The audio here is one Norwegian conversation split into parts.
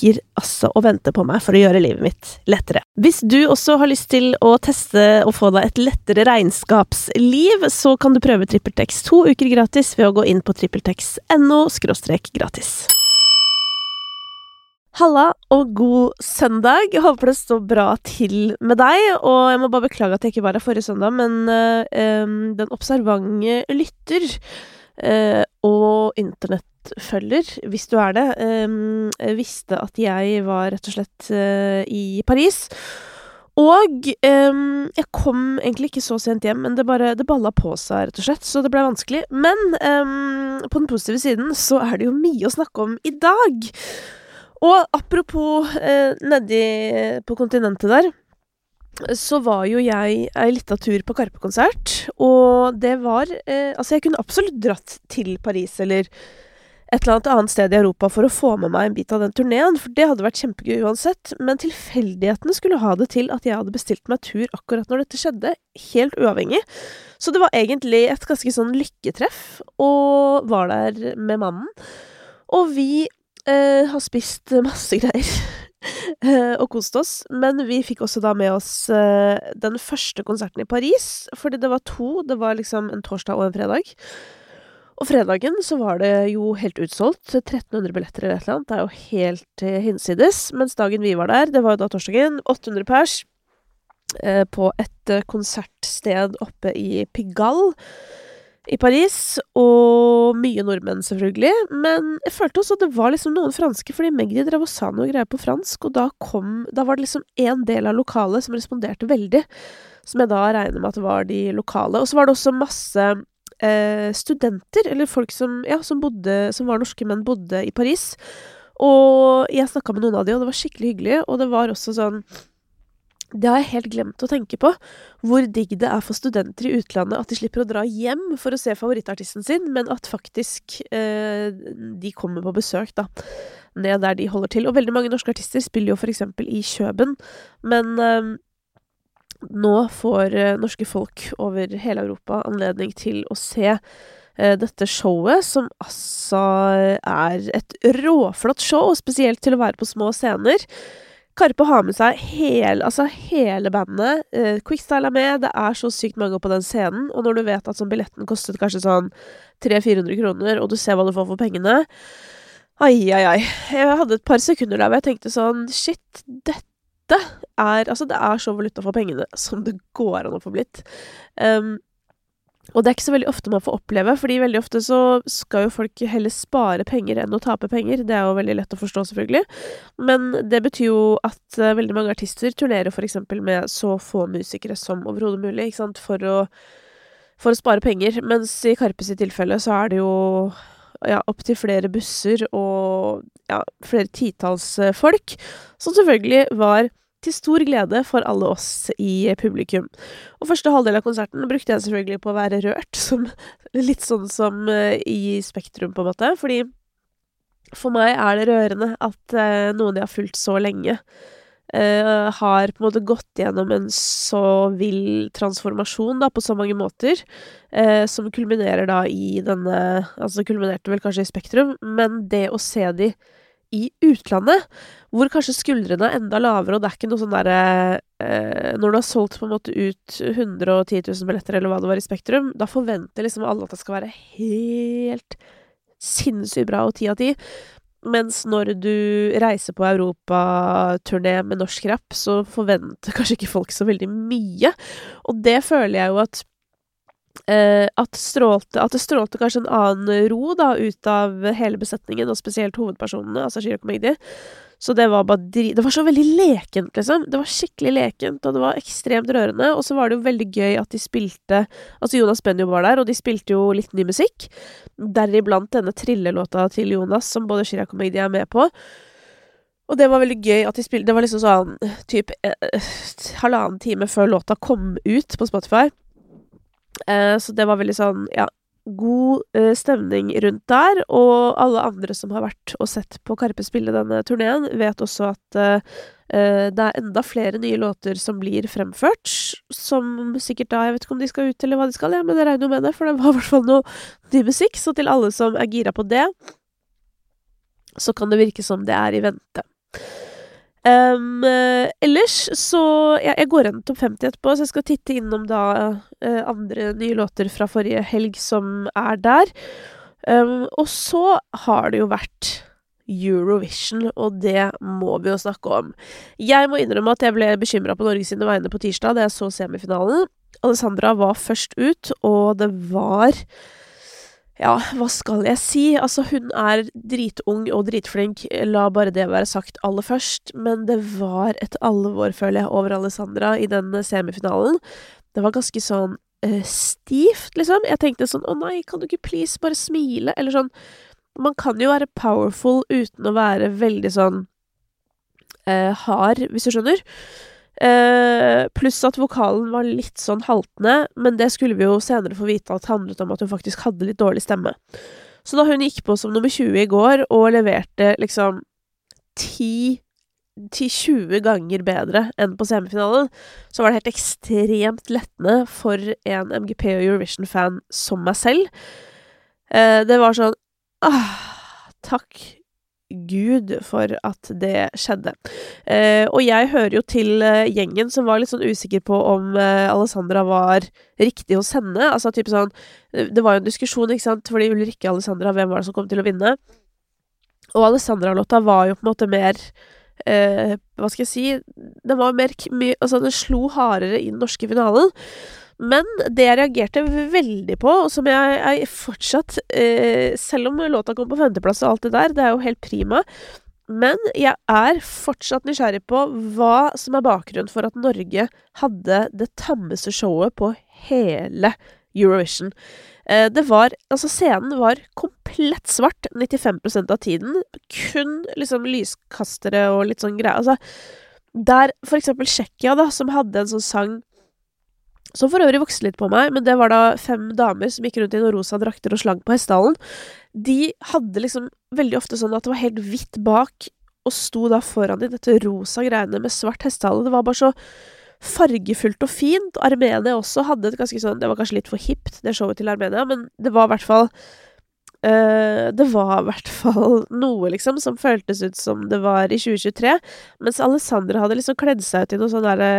ligger altså og venter på meg for å gjøre livet mitt lettere. Hvis du også har lyst til å teste og få deg et lettere regnskapsliv, så kan du prøve TrippelTex to uker gratis ved å gå inn på trippeltex.no gratis. Halla og god søndag. Jeg håper det står bra til med deg. Og jeg må bare beklage at jeg ikke var her forrige søndag, men um, den observante lytter uh, og internett følger, hvis du er det, um, visste at jeg var rett og slett uh, i Paris. Og um, jeg kom egentlig ikke så sent hjem, men det bare det balla på seg, rett og slett. Så det ble vanskelig. Men um, på den positive siden så er det jo mye å snakke om i dag. Og apropos uh, nedi på kontinentet der så var jo jeg ei lita tur på Karpe-konsert, og det var eh, Altså, jeg kunne absolutt dratt til Paris eller et eller annet annet sted i Europa for å få med meg en bit av den turneen, for det hadde vært kjempegøy uansett, men tilfeldighetene skulle ha det til at jeg hadde bestilt meg tur akkurat når dette skjedde, helt uavhengig. Så det var egentlig et ganske sånn lykketreff, og var der med mannen. Og vi eh, har spist masse greier. Eh, og kost oss, men vi fikk også da med oss eh, den første konserten i Paris, fordi det var to, det var liksom en torsdag og en fredag. Og fredagen så var det jo helt utsolgt. 1300 billetter eller et eller annet. Det er jo helt eh, hinsides. Mens dagen vi var der, det var jo da torsdagen, 800 pers eh, på et eh, konsertsted oppe i Pigalle i Paris, og mye nordmenn, selvfølgelig. Men jeg følte også at det var liksom noen franske, fordi Magdi drev og sa noe greier på fransk, og da kom Da var det liksom en del av lokalet som responderte veldig, som jeg da regner med at det var de lokale. Og så var det også masse eh, studenter, eller folk som, ja, som, bodde, som var norske, men bodde i Paris. Og jeg snakka med noen av de, og det var skikkelig hyggelig. Og det var også sånn Det har jeg helt glemt å tenke på. Hvor digg det er for studenter i utlandet at de slipper å dra hjem for å se favorittartisten sin, men at faktisk eh, de kommer på besøk, da. Ned der de holder til. Og veldig mange norske artister spiller jo for eksempel i Kjøben, men eh, nå får eh, norske folk over hele Europa anledning til å se eh, dette showet, som altså er et råflott show, spesielt til å være på små scener. Karpe har med seg hele, altså hele bandet. Eh, Quickstyle er med, det er så sykt mange på den scenen. Og når du vet at sånn billetten kostet kanskje sånn 300-400 kroner, og du ser hva du får for pengene Ai, ai, ai. Jeg hadde et par sekunder der hvor jeg tenkte sånn Shit, dette er Altså, det er så valuta for pengene som det går an å få blitt. Um, og det er ikke så veldig ofte man får oppleve, fordi veldig ofte så skal jo folk heller spare penger enn å tape penger. Det er jo veldig lett å forstå, selvfølgelig. Men det betyr jo at uh, veldig mange artister turnerer eksempel med så få musikere som overhodet mulig, ikke sant, for å, for å spare penger. Mens i Karpe sitt tilfelle så er det jo ja, opptil flere busser og ja, flere titalls eh, folk, som selvfølgelig var til stor glede for alle oss i publikum. Og første halvdel av konserten brukte jeg selvfølgelig på å være rørt, som, litt sånn som uh, i Spektrum, på en måte. Fordi for meg er det rørende at uh, noen jeg har fulgt så lenge, uh, har på en måte gått gjennom en så vill transformasjon, da, på så mange måter, som kulminerer da i denne Altså kulminerte vel kanskje i Spektrum, men det å se de i utlandet, hvor kanskje skuldrene er enda lavere, og det er ikke noe sånn derre eh, Når du har solgt på en måte ut 110 000 billetter, eller hva det var i Spektrum, da forventer liksom alle at det skal være helt sinnssykt bra og ti av ti. Mens når du reiser på europaturné med norsk rapp, så forventer kanskje ikke folk så veldig mye. Og det føler jeg jo at at, strålte, at det strålte kanskje en annen ro da, ut av hele besetningen, og spesielt hovedpersonene, altså Shirok Magdi. Så det var bare dri... Det var så veldig lekent, liksom. Det var skikkelig lekent, og det var ekstremt rørende. Og så var det jo veldig gøy at de spilte Altså, Jonas Benjo var der, og de spilte jo litt ny musikk. Deriblant denne trillelåta til Jonas, som både Chirag og Magdi er med på. Og det var veldig gøy at de spilte Det var liksom sånn typ eh, halvannen time før låta kom ut på Spotify. Eh, så det var veldig sånn, ja, god eh, stemning rundt der. Og alle andre som har vært og sett på Karpe spille denne turneen, vet også at eh, det er enda flere nye låter som blir fremført, som sikkert da Jeg vet ikke om de skal ut, eller hva de skal, ja, men jeg regner jo med det, for det var i hvert fall noe ny musikk. Så til alle som er gira på det, så kan det virke som det er i vente. Um, ellers så ja, Jeg går gjennom topp 50 etterpå, så jeg skal titte innom da uh, andre nye låter fra forrige helg som er der. Um, og så har det jo vært Eurovision, og det må vi jo snakke om. Jeg må innrømme at jeg ble bekymra på Norge sine vegne på tirsdag da jeg så semifinalen. Alessandra var først ut, og det var ja, hva skal jeg si? Altså, hun er dritung og dritflink, la bare det være sagt aller først, men det var et alvor, føler jeg, over Alessandra i den semifinalen. Det var ganske sånn uh, stivt, liksom. Jeg tenkte sånn å nei, kan du ikke please bare smile, eller sånn Man kan jo være powerful uten å være veldig sånn uh, hard, hvis du skjønner. Uh, pluss at vokalen var litt sånn haltende, men det skulle vi jo senere få vite at handlet om at hun faktisk hadde litt dårlig stemme. Så da hun gikk på som nummer 20 i går og leverte liksom 10-20 ganger bedre enn på semifinalen, så var det helt ekstremt lettende for en MGP og Eurovision-fan som meg selv. Uh, det var sånn ah, Takk Gud for at det skjedde. Eh, og jeg hører jo til eh, gjengen som var litt sånn usikker på om eh, Alessandra var riktig hos henne. Altså type sånn eh, Det var jo en diskusjon, ikke sant, fordi Ulrikke Alessandra, hvem var det som kom til å vinne? Og Alessandra-låta var jo på en måte mer eh, Hva skal jeg si Den var mer Altså, den slo hardere i den norske finalen. Men det jeg reagerte veldig på, og som jeg, jeg fortsatt eh, Selv om låta kom på femteplass og alt det der, det er jo helt prima. Men jeg er fortsatt nysgjerrig på hva som er bakgrunnen for at Norge hadde det tammeste showet på hele Eurovision. Eh, det var Altså, scenen var komplett svart 95% av tiden. Kun liksom lyskastere og litt sånn greier. Altså, der for eksempel Tsjekkia, da, som hadde en sånn sang som for øvrig vokste litt på meg, men det var da fem damer som gikk rundt i noen rosa drakter og slang på hestehalen. De hadde liksom veldig ofte sånn at det var helt hvitt bak, og sto da foran i dette rosa greiene med svart hestehale. Det var bare så fargefullt og fint. Armenia også hadde et ganske sånn Det var kanskje litt for hipt, det showet til Armenia, men det var i hvert fall uh, Det var i hvert fall noe, liksom, som føltes ut som det var i 2023. Mens Alessandra hadde liksom kledd seg ut i noe sånn derre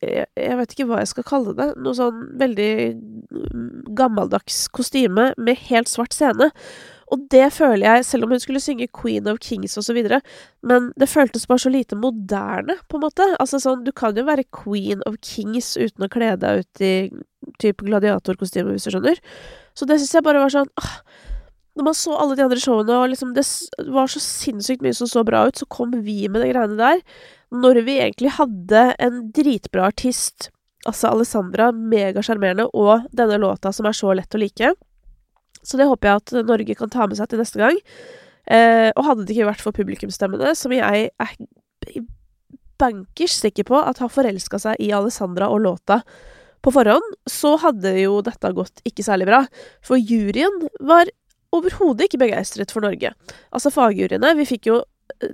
jeg vet ikke hva jeg skal kalle det, noe sånn veldig gammeldags kostyme med helt svart scene. Og det føler jeg, selv om hun skulle synge Queen of Kings videre, men det føltes bare så lite moderne, på en måte. Altså sånn, du kan jo være Queen of Kings uten å kle deg ut i type gladiatorkostyme, hvis du skjønner. Så det syns jeg bare var sånn åh, Når man så alle de andre showene, og liksom det var så sinnssykt mye som så bra ut, så kom vi med de greiene der når vi egentlig hadde en dritbra artist, altså Alessandra, megasjarmerende, og denne låta som er så lett å like. Så det håper jeg at Norge kan ta med seg til neste gang. Eh, og hadde det ikke vært for publikumsstemmene, som jeg er bankers sikker på at har forelska seg i Alessandra og låta på forhånd, så hadde jo dette gått ikke særlig bra. For juryen var overhodet ikke begeistret for Norge. Altså fagjuryene. Vi fikk jo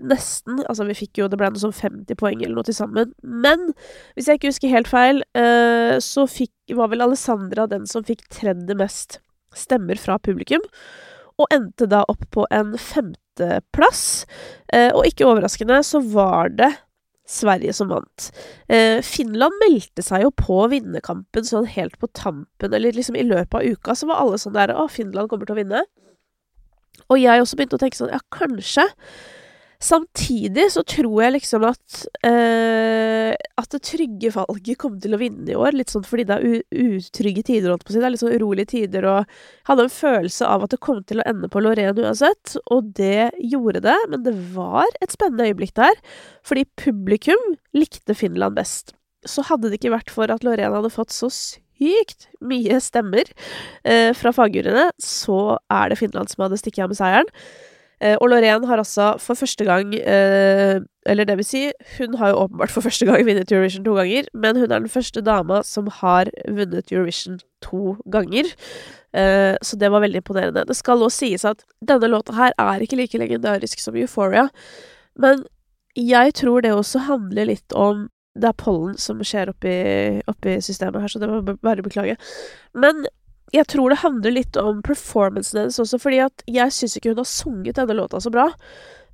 nesten Altså, vi fikk jo Det ble noe sånn 50 poeng eller noe til sammen. Men hvis jeg ikke husker helt feil, uh, så fikk, var vel Alessandra den som fikk tredje mest stemmer fra publikum. og endte da opp på en femteplass. Eh, og ikke overraskende så var det Sverige som vant. Eh, Finland meldte seg jo på vinnerkampen sånn helt på tampen, eller liksom i løpet av uka, så var alle sånn der Å, Finland kommer til å vinne. Og jeg også begynte å tenke sånn Ja, kanskje. Samtidig så tror jeg liksom at eh, At det trygge valget kommer til å vinne i år, litt sånn fordi det er utrygge tider, holdt på å si. Det er litt sånn urolige tider, og jeg hadde en følelse av at det kom til å ende på Loreen uansett, og det gjorde det, men det var et spennende øyeblikk der, fordi publikum likte Finland best. Så hadde det ikke vært for at Loreen hadde fått så sykt mye stemmer eh, fra fagjuryene, så er det Finland som hadde stukket av med seieren. Eh, og Lorraine har altså for første gang eh, Eller det vil si, hun har jo åpenbart for første gang vunnet Eurovision to ganger, men hun er den første dama som har vunnet Eurovision to ganger. Eh, så det var veldig imponerende. Det skal også sies at denne låta her er ikke like legendarisk som Euphoria, men jeg tror det også handler litt om det er pollen som skjer oppi, oppi systemet her, så det må jeg bare beklage. Men jeg tror det handler litt om performancen hennes også, fordi at jeg syns ikke hun har sunget denne låta så bra.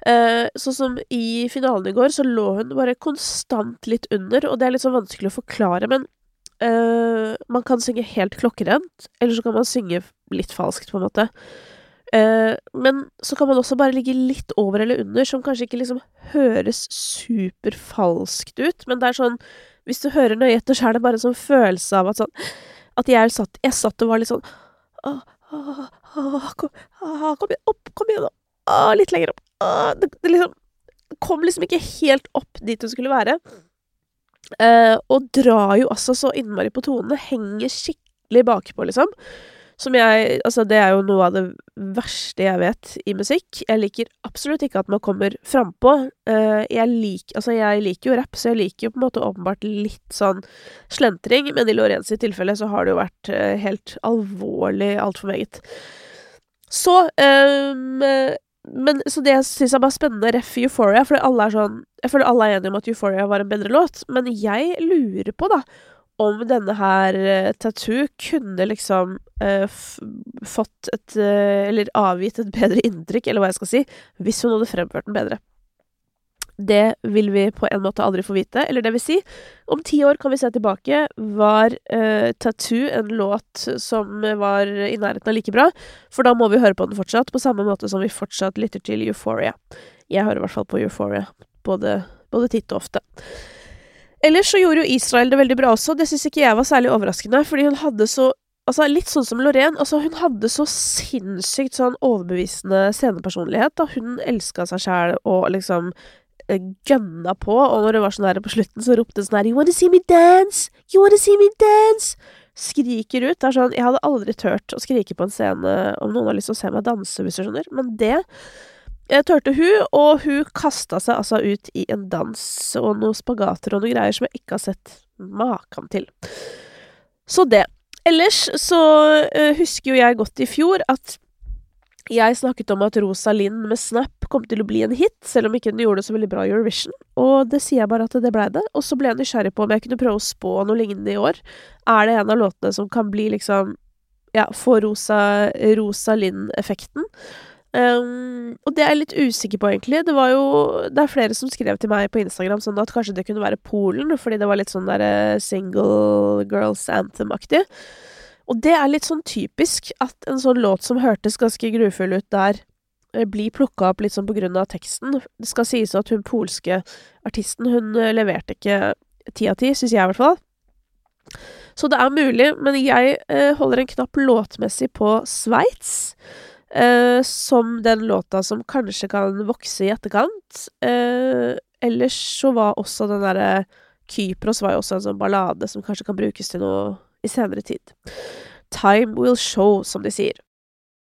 Eh, sånn som i finalen i går, så lå hun bare konstant litt under, og det er litt sånn vanskelig å forklare, men eh, man kan synge helt klokkerent, eller så kan man synge litt falskt, på en måte. Eh, men så kan man også bare ligge litt over eller under, som kanskje ikke liksom høres superfalskt ut, men det er sånn Hvis du hører nøye etter, så er det bare en sånn følelse av at sånn at jeg satt, jeg satt og var litt sånn Åh, åh, åh, kom, kom igjen, opp, kom igjen, åh, litt lenger opp. Det, det liksom kom liksom ikke helt opp dit du skulle være. Eh, og drar jo altså så innmari på tonene. Henger skikkelig bakpå, liksom. Som jeg Altså, det er jo noe av det verste jeg vet i musikk. Jeg liker absolutt ikke at man kommer frampå. Uh, jeg, lik, altså, jeg liker jo rapp, så jeg liker jo på en måte åpenbart litt sånn slentring, men i Lorenz sitt tilfelle så har det jo vært uh, helt alvorlig altfor meget. Så um, men, så det jeg syns er bare spennende, ref Euphoria, for alle er sånn Jeg føler alle er enige om at Euphoria var en bedre låt, men jeg lurer på, da, om denne her uh, Tattoo kunne liksom uh, fått et uh, Eller avgitt et bedre inntrykk, eller hva jeg skal si, hvis hun hadde fremført den bedre. Det vil vi på en måte aldri få vite. Eller det vil si, om ti år kan vi se tilbake. Var Tattoo en låt som var i nærheten av like bra? For da må vi høre på den fortsatt, på samme måte som vi fortsatt lytter til Euphoria. Jeg hører i hvert fall på Euphoria, både, både titt og ofte. Ellers så gjorde jo Israel det veldig bra også. Det syns ikke jeg var særlig overraskende, fordi hun hadde så Altså, litt sånn som Lorraine. Altså, hun hadde så sinnssykt sånn overbevisende scenepersonlighet. Da. Hun elska seg sjæl og liksom eh, gønna på, og når det var sånn her på slutten, så ropte hun sånn her You wanna see me dance? You wanna see me dance? Skriker ut. Det er sånn Jeg hadde aldri turt å skrike på en scene om noen har lyst til å se meg danse, hvis du skjønner, men det turte hun, og hun kasta seg altså ut i en dans og noen spagater og noen greier som jeg ikke har sett maken til. Så det. Ellers så uh, husker jo jeg godt i fjor at jeg snakket om at Rosa Linn med Snap kom til å bli en hit, selv om ikke den gjorde det så veldig bra i Eurovision, og det sier jeg bare at det blei det. Og så ble jeg nysgjerrig på om jeg kunne prøve å spå noe lignende i år. Er det en av låtene som kan bli liksom ja, få Rosa, Rosa Lind-effekten? Um, og det er jeg litt usikker på, egentlig. Det var jo Det er flere som skrev til meg på Instagram sånn at kanskje det kunne være Polen, fordi det var litt sånn derre uh, single girls anthem-aktig. Og det er litt sånn typisk at en sånn låt som hørtes ganske grufull ut der, uh, blir plukka opp litt sånn på grunn av teksten. Det skal sies at hun polske artisten, hun uh, leverte ikke ti av ti, syns jeg i hvert fall. Så det er mulig, men jeg holder en knapp låtmessig på Sveits. Uh, som den låta som kanskje kan vokse i etterkant. Uh, ellers så var også den derre Kypros var jo også en sånn ballade som kanskje kan brukes til noe i senere tid. Time will show, som de sier.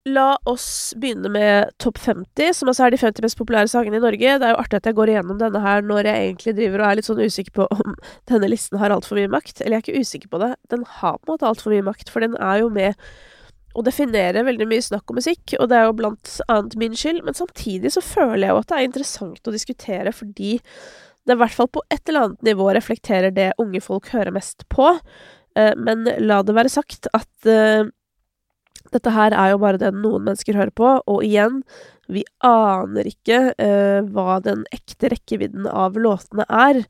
La oss begynne med topp 50, som altså er de 50 mest populære sangene i Norge. Det er jo artig at jeg går igjennom denne her når jeg egentlig driver og er litt sånn usikker på om denne listen har altfor mye makt. Eller jeg er ikke usikker på det. Den har på en måte altfor mye makt, for den er jo med å definere veldig mye snakk om musikk, og det er jo blant annet min skyld, men samtidig så føler jeg jo at det er interessant å diskutere fordi det i hvert fall på et eller annet nivå reflekterer det unge folk hører mest på, eh, men la det være sagt at eh, Dette her er jo bare det noen mennesker hører på, og igjen, vi aner ikke eh, hva den ekte rekkevidden av låtene er.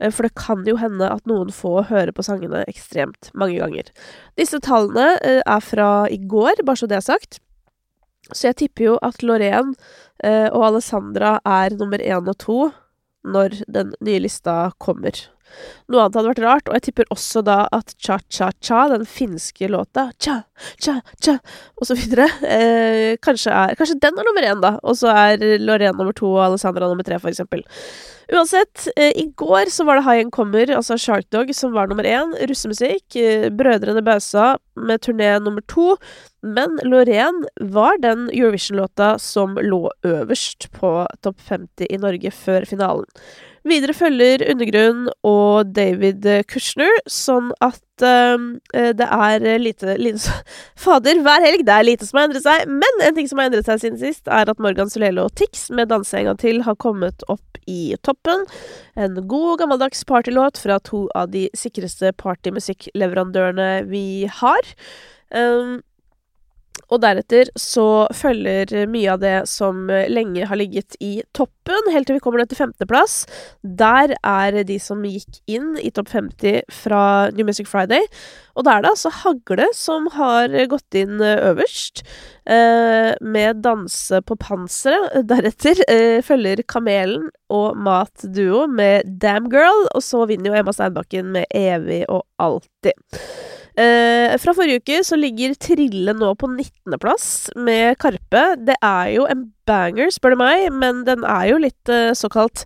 Eh, for det kan jo hende at noen få hører på sangene ekstremt mange ganger. Disse tallene eh, er fra i går, bare så det er sagt. Så jeg tipper jo at Loreen eh, og Alessandra er nummer én og to når den nye lista kommer. Noe annet hadde vært rart, og jeg tipper også da at cha-cha-cha, den finske låta, cha-cha-cha, og så videre, eh, kanskje, er, kanskje den er nummer én, da, og så er Loreen nummer to og Alessandra nummer tre, for eksempel. Uansett, eh, i går så var det High End Kommer, altså Shark Dog, som var nummer én. Russemusikk. Eh, Brødrene Bausa med turné nummer to. Men Loreen var den Eurovision-låta som lå øverst på topp 50 i Norge før finalen. Videre følger Undergrunn og David Kushner, sånn at uh, det er lite, lite, Fader, hver helg! Det er lite som har endret seg. Men en ting som har endret seg siden sist, er at Morgan Solelo og Tix med 'Danse til' har kommet opp i toppen. En god, gammeldags partylåt fra to av de sikreste partymusikkleverandørene vi har. Um, og deretter så følger mye av det som lenge har ligget i toppen, helt til vi kommer ned til femteplass. Der er de som gikk inn i topp 50 fra New Music Friday. Og da er det altså Hagle som har gått inn øverst, eh, med 'Danse på panseret'. Deretter eh, følger Kamelen og Mat Duo med 'Damn Girl', og så vinner jo Emma Steinbakken med 'Evig og alltid'. Eh, fra forrige uke så ligger Trille nå på 19.-plass med Karpe. Det er jo en banger, spør du meg, men den er jo litt eh, såkalt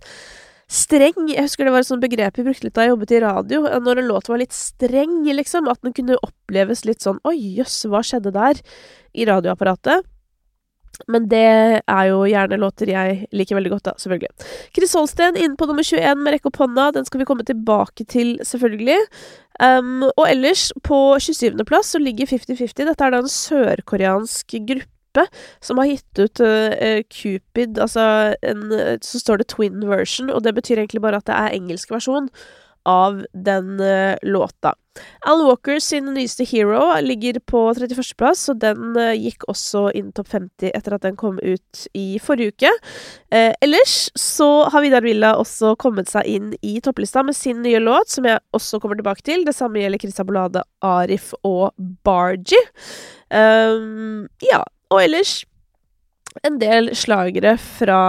streng. Jeg husker det var et sånt begrep vi brukte litt da jeg jobbet i radio. Når en låt var litt streng, liksom. At den kunne oppleves litt sånn Oi, jøss, hva skjedde der? I radioapparatet. Men det er jo gjerne låter jeg liker veldig godt, da, selvfølgelig. Chris Holsten inn på nummer 21 med rekke opp hånda. Den skal vi komme tilbake til, selvfølgelig. Um, og ellers, på 27.-plass, så ligger 50-50. Dette er da en sørkoreansk gruppe som har gitt ut uh, Cupid, altså en, Så står det twin version, og det betyr egentlig bare at det er engelsk versjon av den uh, låta. Al Walker sin nyeste Hero ligger på 31.-plass, og den uh, gikk også inn topp 50 etter at den kom ut i forrige uke. Uh, ellers så har Vidar Villa også kommet seg inn i topplista med sin nye låt, som jeg også kommer tilbake til. Det samme gjelder Christa Bolade, Arif og Barji. Um, ja, og ellers en del slagere fra,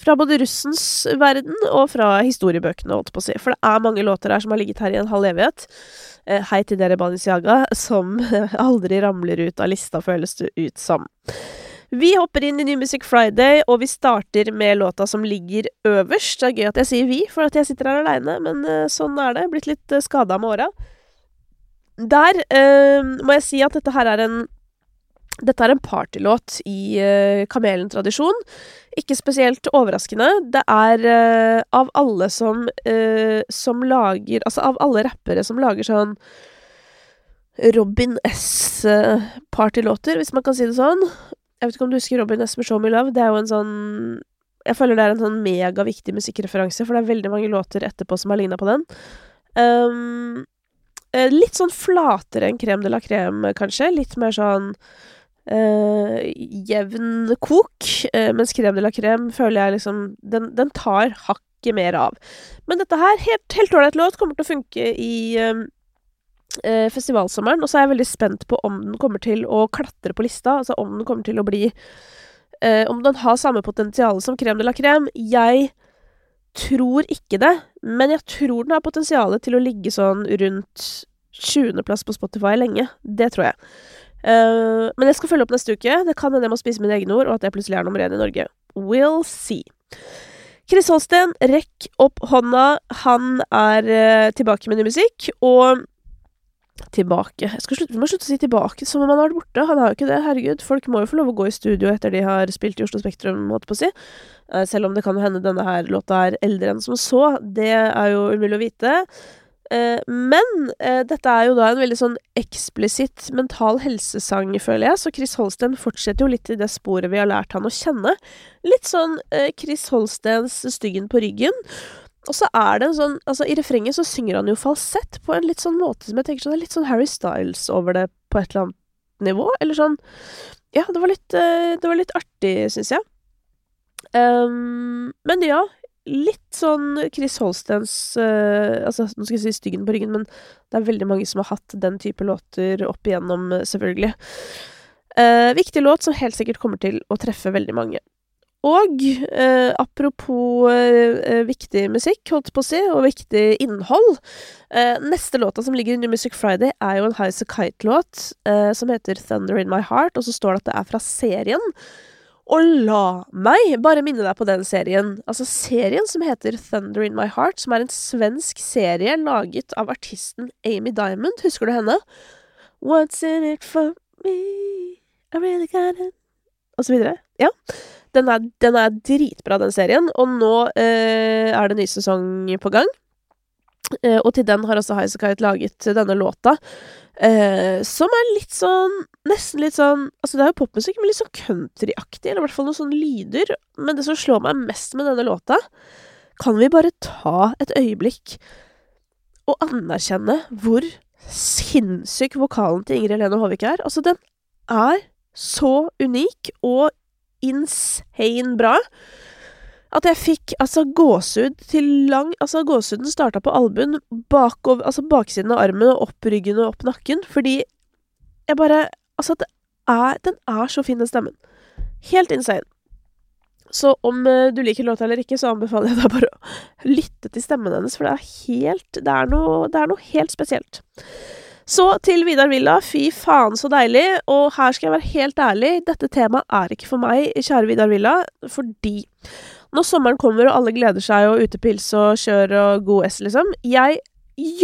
fra, både russens verden og fra historiebøkene, holdt på å si. For det er mange låter her som har ligget her i en halv evighet. Eh, hei til dere, banisjaga som aldri ramler ut av lista, føles det ut som. Vi hopper inn i New Music Friday, og vi starter med låta som ligger øverst. Det er gøy at jeg sier vi, for at jeg sitter her aleine, men uh, sånn er det. Blitt litt eh, skada med åra. Der eh, må jeg si at dette her er en dette er en partylåt i uh, Kamelen-tradisjon. Ikke spesielt overraskende. Det er uh, av alle som, uh, som lager Altså av alle rappere som lager sånn Robin S-partylåter, hvis man kan si det sånn. Jeg vet ikke om du husker Robin S med Show Me Love. Det er jo en sånn Jeg føler det er en sånn megaviktig musikkreferanse, for det er veldig mange låter etterpå som har ligna på den. Um, litt sånn flatere enn Crème de la Crème, kanskje. Litt mer sånn uh, jevn kok, uh, mens crème de la crème føler jeg liksom Den, den tar hakket mer av. Men dette her, helt ålreit låt, kommer til å funke i uh, festivalsommeren. Og så er jeg veldig spent på om den kommer til å klatre på lista, altså om den kommer til å bli Om den har samme potensial som crème de la crème. Jeg tror ikke det, men jeg tror den har potensial til å ligge sånn rundt 20.-plass på Spotify lenge. Det tror jeg. Uh, men jeg skal følge opp neste uke. Det kan hende jeg må spise mine egne ord, og at jeg plutselig er nummer én i Norge. We'll see. Chris Holsten, rekk opp hånda. Han er uh, tilbake med ny musikk, og Tilbake Jeg skal slutte, må slutte å si tilbake som om han har vært borte. Han har jo ikke det, herregud. Folk må jo få lov å gå i studio etter de har spilt i Oslo Spektrum, måte på si. Uh, selv om det kan hende denne her låta er eldre enn som så. Det er jo umulig å vite. Eh, men eh, dette er jo da en veldig sånn eksplisitt mental helsesang, føler jeg, så Chris Holsten fortsetter jo litt i det sporet vi har lært han å kjenne. Litt sånn eh, Chris Holstens Styggen på ryggen. Og så er det en sånn Altså, i refrenget så synger han jo falsett på en litt sånn måte som jeg tenker sånn Det er litt sånn Harry Styles over det på et eller annet nivå, eller sånn Ja, det var litt, det var litt artig, syns jeg. Um, men ja, litt sånn Chris Holstens uh, Altså, nå skal jeg si Styggen på ryggen, men det er veldig mange som har hatt den type låter opp igjennom, selvfølgelig. Uh, viktig låt som helt sikkert kommer til å treffe veldig mange. Og eh, apropos viktig musikk, holdt på å si, og viktig innhold Neste låta som ligger New Music Friday, er jo en Highas a Kite-låt som heter Thunder In My Heart, og så står det at det er fra serien. Og la meg bare minne deg på den serien. Altså serien som heter Thunder In My Heart, som er en svensk serie laget av artisten Amy Diamond. Husker du henne? What's in it for me? I really got it Og så videre. Ja. Den er, den er dritbra, den serien. Og nå eh, er det ny sesong på gang. Eh, og til den har også Highasakite laget denne låta. Eh, som er litt sånn Nesten litt sånn Altså, det er jo popmusikk, men litt sånn countryaktig, eller i hvert fall noen sånne lyder. Men det som slår meg mest med denne låta, kan vi bare ta et øyeblikk og anerkjenne hvor sinnssyk vokalen til Ingrid Helene Håvik er? Altså, den er så unik og insane bra at jeg fikk altså gåsehud til lang Altså, gåsehuden starta på albuen, bakover Altså baksiden av armen og opp ryggen og opp nakken, fordi jeg bare Altså, er Den er så fin, den stemmen. Helt insane. Så om uh, du liker låta eller ikke, så anbefaler jeg deg bare å lytte til stemmen hennes, for det er helt Det er noe, det er noe helt spesielt. Så til Vidar Villa. Fy faen, så deilig. Og her skal jeg være helt ærlig, dette temaet er ikke for meg, kjære Vidar Villa, fordi når sommeren kommer og alle gleder seg og utepils og kjør og god S, liksom Jeg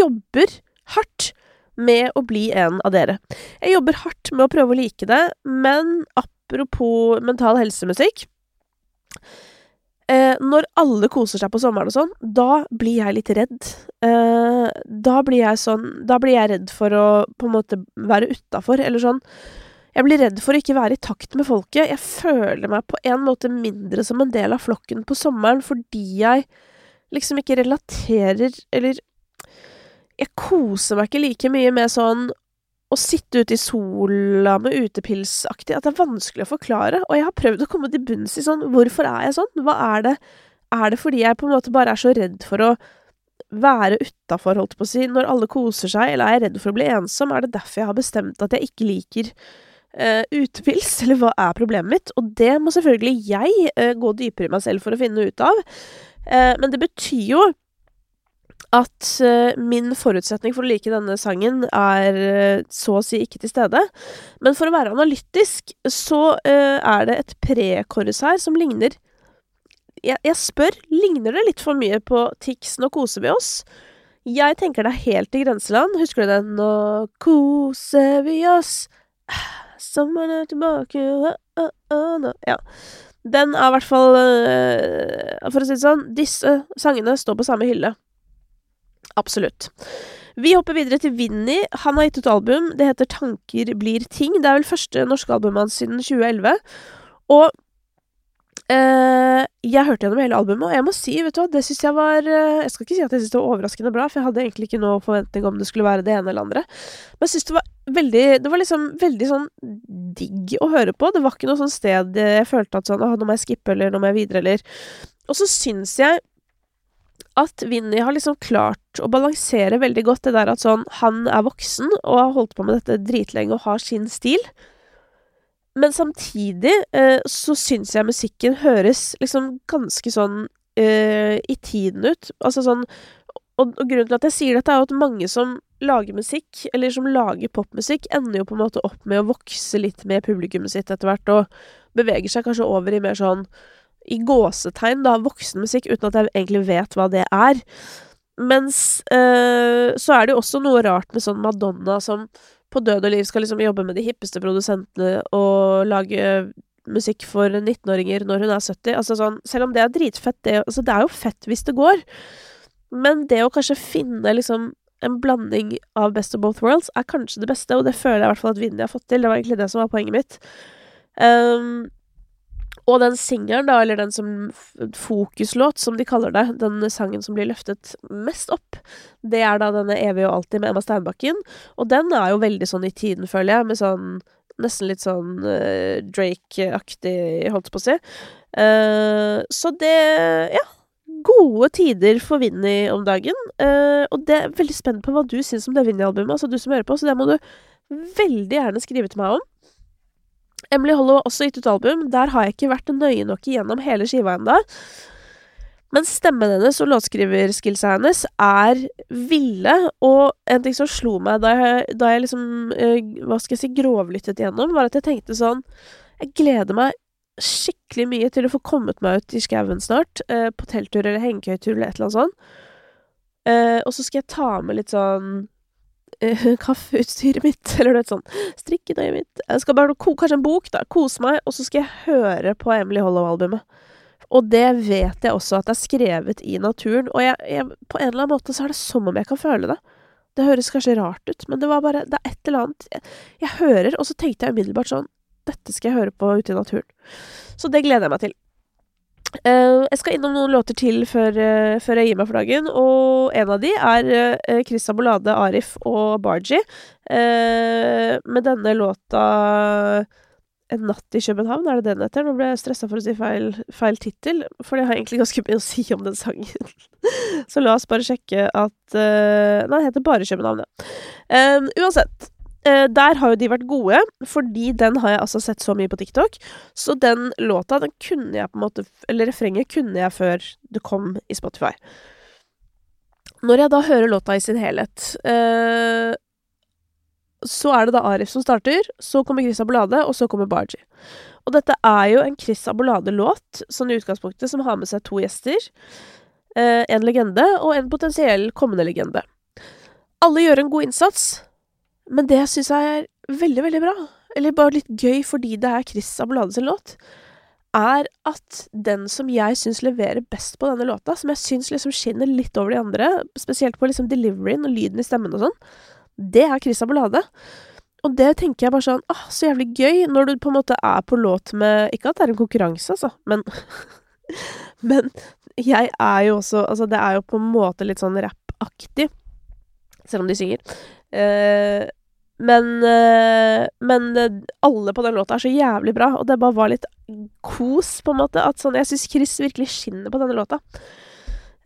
jobber hardt med å bli en av dere. Jeg jobber hardt med å prøve å like det, men apropos mental helsemusikk eh, Når alle koser seg på sommeren og sånn, da blir jeg litt redd. Eh, da blir jeg sånn Da blir jeg redd for å på en måte være utafor, eller sånn jeg blir redd for å ikke være i takt med folket. Jeg føler meg på en måte mindre som en del av flokken på sommeren fordi jeg liksom ikke relaterer Eller jeg koser meg ikke like mye med sånn å sitte ute i sola med utepilsaktig At det er vanskelig å forklare. Og jeg har prøvd å komme til bunns i sånn Hvorfor er jeg sånn? Hva er det? Er det fordi jeg på en måte bare er så redd for å være utafor, holdt på å si, når alle koser seg, eller er jeg redd for å bli ensom? Er det derfor jeg har bestemt at jeg ikke liker uh, utepils, eller hva er problemet mitt? Og det må selvfølgelig jeg uh, gå dypere i meg selv for å finne ut av. Uh, men det betyr jo at min forutsetning for å like denne sangen er så å si ikke til stede. Men for å være analytisk, så er det et prekorus her som ligner jeg, jeg, spør, ligner det litt for mye på Tix 'Nå koser vi oss'? Jeg tenker det er helt i grenseland. Husker du den 'Nå koser vi oss'? sommeren er tilbake uh, uh. Ja. Den er i hvert fall For å si det sånn, disse sangene står på samme hylle. Absolutt. Vi hopper videre til Vinni. Han har gitt ut album. Det heter Tanker blir ting. Det er vel første norske albumet hans siden 2011. Og eh, jeg hørte gjennom hele albumet, og jeg må si, vet du hva, det syns jeg var uh, Jeg skal ikke si at jeg syns det var overraskende bra, for jeg hadde egentlig ikke noe forventning om det skulle være det ene eller andre. Men jeg syns det var veldig Det var liksom veldig sånn digg å høre på. Det var ikke noe sånn sted jeg følte at sånn Å, nå må jeg skippe, eller nå må jeg videre, eller Og så syns jeg at Vinni har liksom klart å balansere veldig godt det der at sånn Han er voksen og har holdt på med dette dritlenge og har sin stil. Men samtidig eh, så syns jeg musikken høres liksom ganske sånn eh, i tiden ut. Altså sånn og, og, grunnen til at jeg sier dette, er jo at mange som lager musikk, eller som lager popmusikk, ender jo på en måte opp med å vokse litt med publikummet sitt etter hvert, og beveger seg kanskje over i mer sånn i gåsetegn, da, voksenmusikk, uten at jeg egentlig vet hva det er. Mens øh, så er det jo også noe rart med sånn Madonna som på død og liv skal liksom jobbe med de hippeste produsentene og lage musikk for 19-åringer når hun er 70. Altså sånn, selv om det er dritfett, det, altså det er jo fett hvis det går. Men det å kanskje finne liksom en blanding av Best of Both Worlds er kanskje det beste, og det føler jeg i hvert fall at Vinni har fått til. Det var egentlig det som var poenget mitt. Um, og den singelen, da, eller den som fokuslåt, som de kaller det, den sangen som blir løftet mest opp, det er da denne Evig og alltid med Emma Steinbakken. Og den er jo veldig sånn i tiden, føler jeg, med sånn Nesten litt sånn uh, Drake-aktig, holdt på å si. Uh, så det Ja. Gode tider for Vinni om dagen. Uh, og det er veldig spent på hva du syns om det Vinni-albumet, altså du som hører på, så det må du veldig gjerne skrive til meg om. Emily Hollow har også gitt ut album. Der har jeg ikke vært nøye nok igjennom hele skiva ennå. Men stemmen hennes og låtskriverskillsa hennes er ville, og en ting som slo meg da jeg, da jeg liksom uh, Hva skal jeg si grovlyttet igjennom, var at jeg tenkte sånn Jeg gleder meg skikkelig mye til å få kommet meg ut i skauen snart, uh, på telttur eller hengekøytur eller et eller annet sånt. Uh, og så skal jeg ta med litt sånn kaffeutstyret mitt, eller noe sånt. strikketøyet mitt Jeg skal bare Kanskje en bok, da. Kose meg, og så skal jeg høre på Emily Hollow-albumet. Og det vet jeg også at det er skrevet i naturen, og jeg, jeg, på en eller annen måte så er det som om jeg kan føle det. Det høres kanskje rart ut, men det var bare Det er et eller annet jeg, jeg hører, og så tenkte jeg umiddelbart sånn Dette skal jeg høre på ute i naturen. Så det gleder jeg meg til. Uh, jeg skal innom noen låter til før, uh, før, jeg gir meg for dagen, og en av de er uh, Chris Abolade, Arif og Barji. med denne låta en natt i København, er det den heter? Nå ble jeg stressa for å si feil, feil tittel, for det har egentlig ganske mye å si om den sangen. så la oss bare sjekke at uh, Nei, den heter bare København, ja. Um, uansett. Uh, der har jo de vært gode, fordi den har jeg altså sett så mye på TikTok. Så den låta, den kunne jeg på en måte Eller refrenget kunne jeg før det kom i Spotify. Når jeg da hører låta i sin helhet eh, så er det da Arif som starter, så kommer Chris Abolade, og så kommer Barji. Og dette er jo en Chris Abolade-låt, sånn i utgangspunktet, som har med seg to gjester. Eh, en legende og en potensiell kommende legende. Alle gjør en god innsats, men det syns jeg er veldig, veldig bra, eller bare litt gøy fordi det er Chris Abolade sin låt, er at den som jeg syns leverer best på denne låta, som jeg syns liksom skinner litt over de andre, spesielt på liksom deliveryen og lyden i stemmen og sånn, det er Chris Abolade. Og det tenker jeg bare sånn åh, så jævlig gøy, når du på en måte er på låt med Ikke at det er en konkurranse, altså, men Men jeg er jo også Altså, det er jo på en måte litt sånn rappaktig, selv om de synger. Uh, men uh, Men alle på den låta er så jævlig bra, og det bare var litt kos, på en måte. At sånn Jeg syns Chris virkelig skinner på denne låta.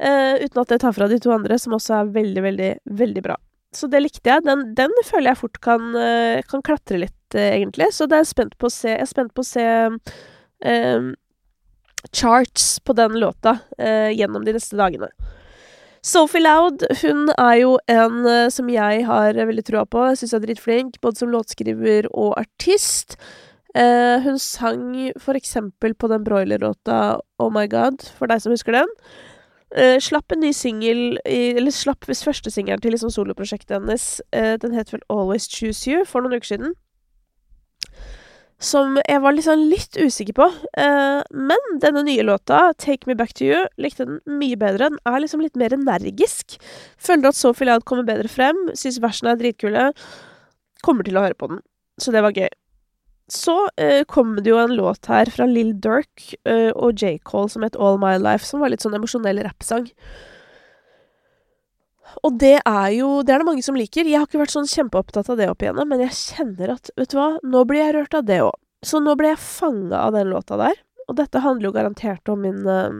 uten at det tar fra de to andre, som også er veldig, veldig, veldig bra. Så det likte jeg. Den, den føler jeg fort kan, eh, kan klatre litt, eh, egentlig. Så det er jeg spent på å se. Jeg er spent på å se um, charts på den låta uh, gjennom de neste dagene. Sophie Loud hun er jo en uh, som jeg har veldig trua på. Jeg syns hun er dritflink, både som låtskriver og artist. Eh, hun sang for eksempel på den broiler-låta Oh My God, for deg som husker den. Eh, slapp en ny singel Eller slapp hvis første singelen til liksom soloprosjektet hennes. Eh, den het vel Always Choose You for noen uker siden. Som jeg var liksom litt usikker på. Eh, men denne nye låta, Take Me Back To You, likte den mye bedre. Den er liksom litt mer energisk. Føler at Sophie Loud kommer bedre frem. Syns versene er dritkule. Kommer til å høre på den. Så det var gøy. Så eh, kom det jo en låt her fra Lill Durk eh, og J. Cole som het All My Life, som var litt sånn emosjonell rappsang. Og det er jo Det er det mange som liker. Jeg har ikke vært sånn kjempeopptatt av det opp igjennom, men jeg kjenner at, vet du hva, nå blir jeg rørt av det òg. Så nå ble jeg fanga av den låta der. Og dette handler jo garantert om min uh,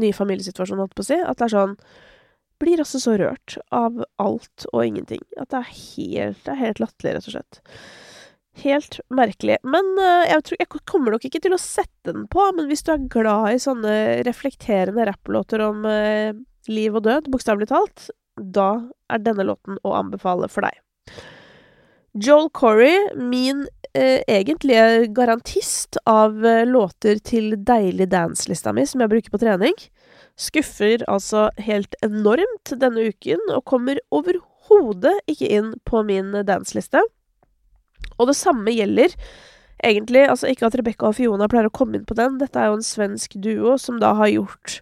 nye familiesituasjon, holdt på å si. At det er sånn Blir altså så rørt av alt og ingenting. At det er helt, det er helt latterlig, rett og slett. Helt merkelig. Men uh, jeg, tror, jeg kommer nok ikke til å sette den på, men hvis du er glad i sånne reflekterende rapplåter om uh, liv og død, bokstavelig talt, da er denne låten å anbefale for deg. Joel Corey, min eh, egentlige garantist av låter til deilig dance-lista mi, som jeg bruker på trening, skuffer altså helt enormt denne uken, og kommer overhodet ikke inn på min dance-liste. Og det samme gjelder egentlig Altså ikke at Rebekka og Fiona pleier å komme inn på den. Dette er jo en svensk duo som da har gjort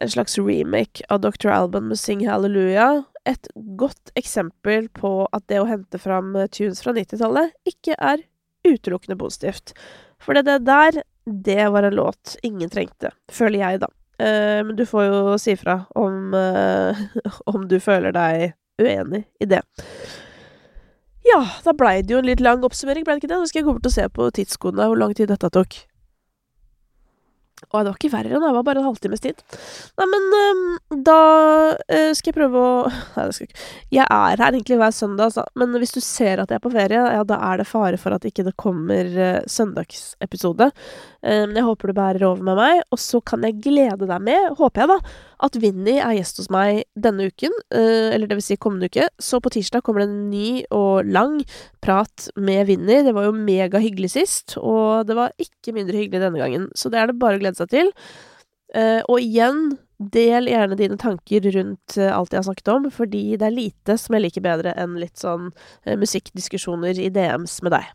en slags remake av Dr. Alban med Sing Hallelujah. Et godt eksempel på at det å hente fram tunes fra 90-tallet ikke er utelukkende positivt. For det der, det var en låt ingen trengte, føler jeg, da. Uh, men du får jo si fra om, uh, om du føler deg uenig i det. Ja, da blei det jo en litt lang oppsummering, blei det ikke det? Nå skal jeg gå bort og se på tidskodene hvor lang tid dette tok. Å, det var ikke verre, det var bare en halvtimes tid. Nei, men um, da uh, skal jeg prøve å Nei, det skal ikke. Jeg er her egentlig hver søndag, altså. Men hvis du ser at jeg er på ferie, ja, da er det fare for at ikke det kommer uh, søndagsepisode. Um, jeg håper du bærer over med meg, og så kan jeg glede deg med, håper jeg da, at Vinni er gjest hos meg denne uken, uh, eller det vil si kommende uke. Så på tirsdag kommer det en ny og lang prat med Vinni. Det var jo megahyggelig sist, og det var ikke mindre hyggelig denne gangen. Så det er det bare å glede seg til. Uh, og igjen, del gjerne dine tanker rundt alt jeg har snakket om, fordi det er lite som jeg liker bedre enn litt sånn musikkdiskusjoner i DMs med deg.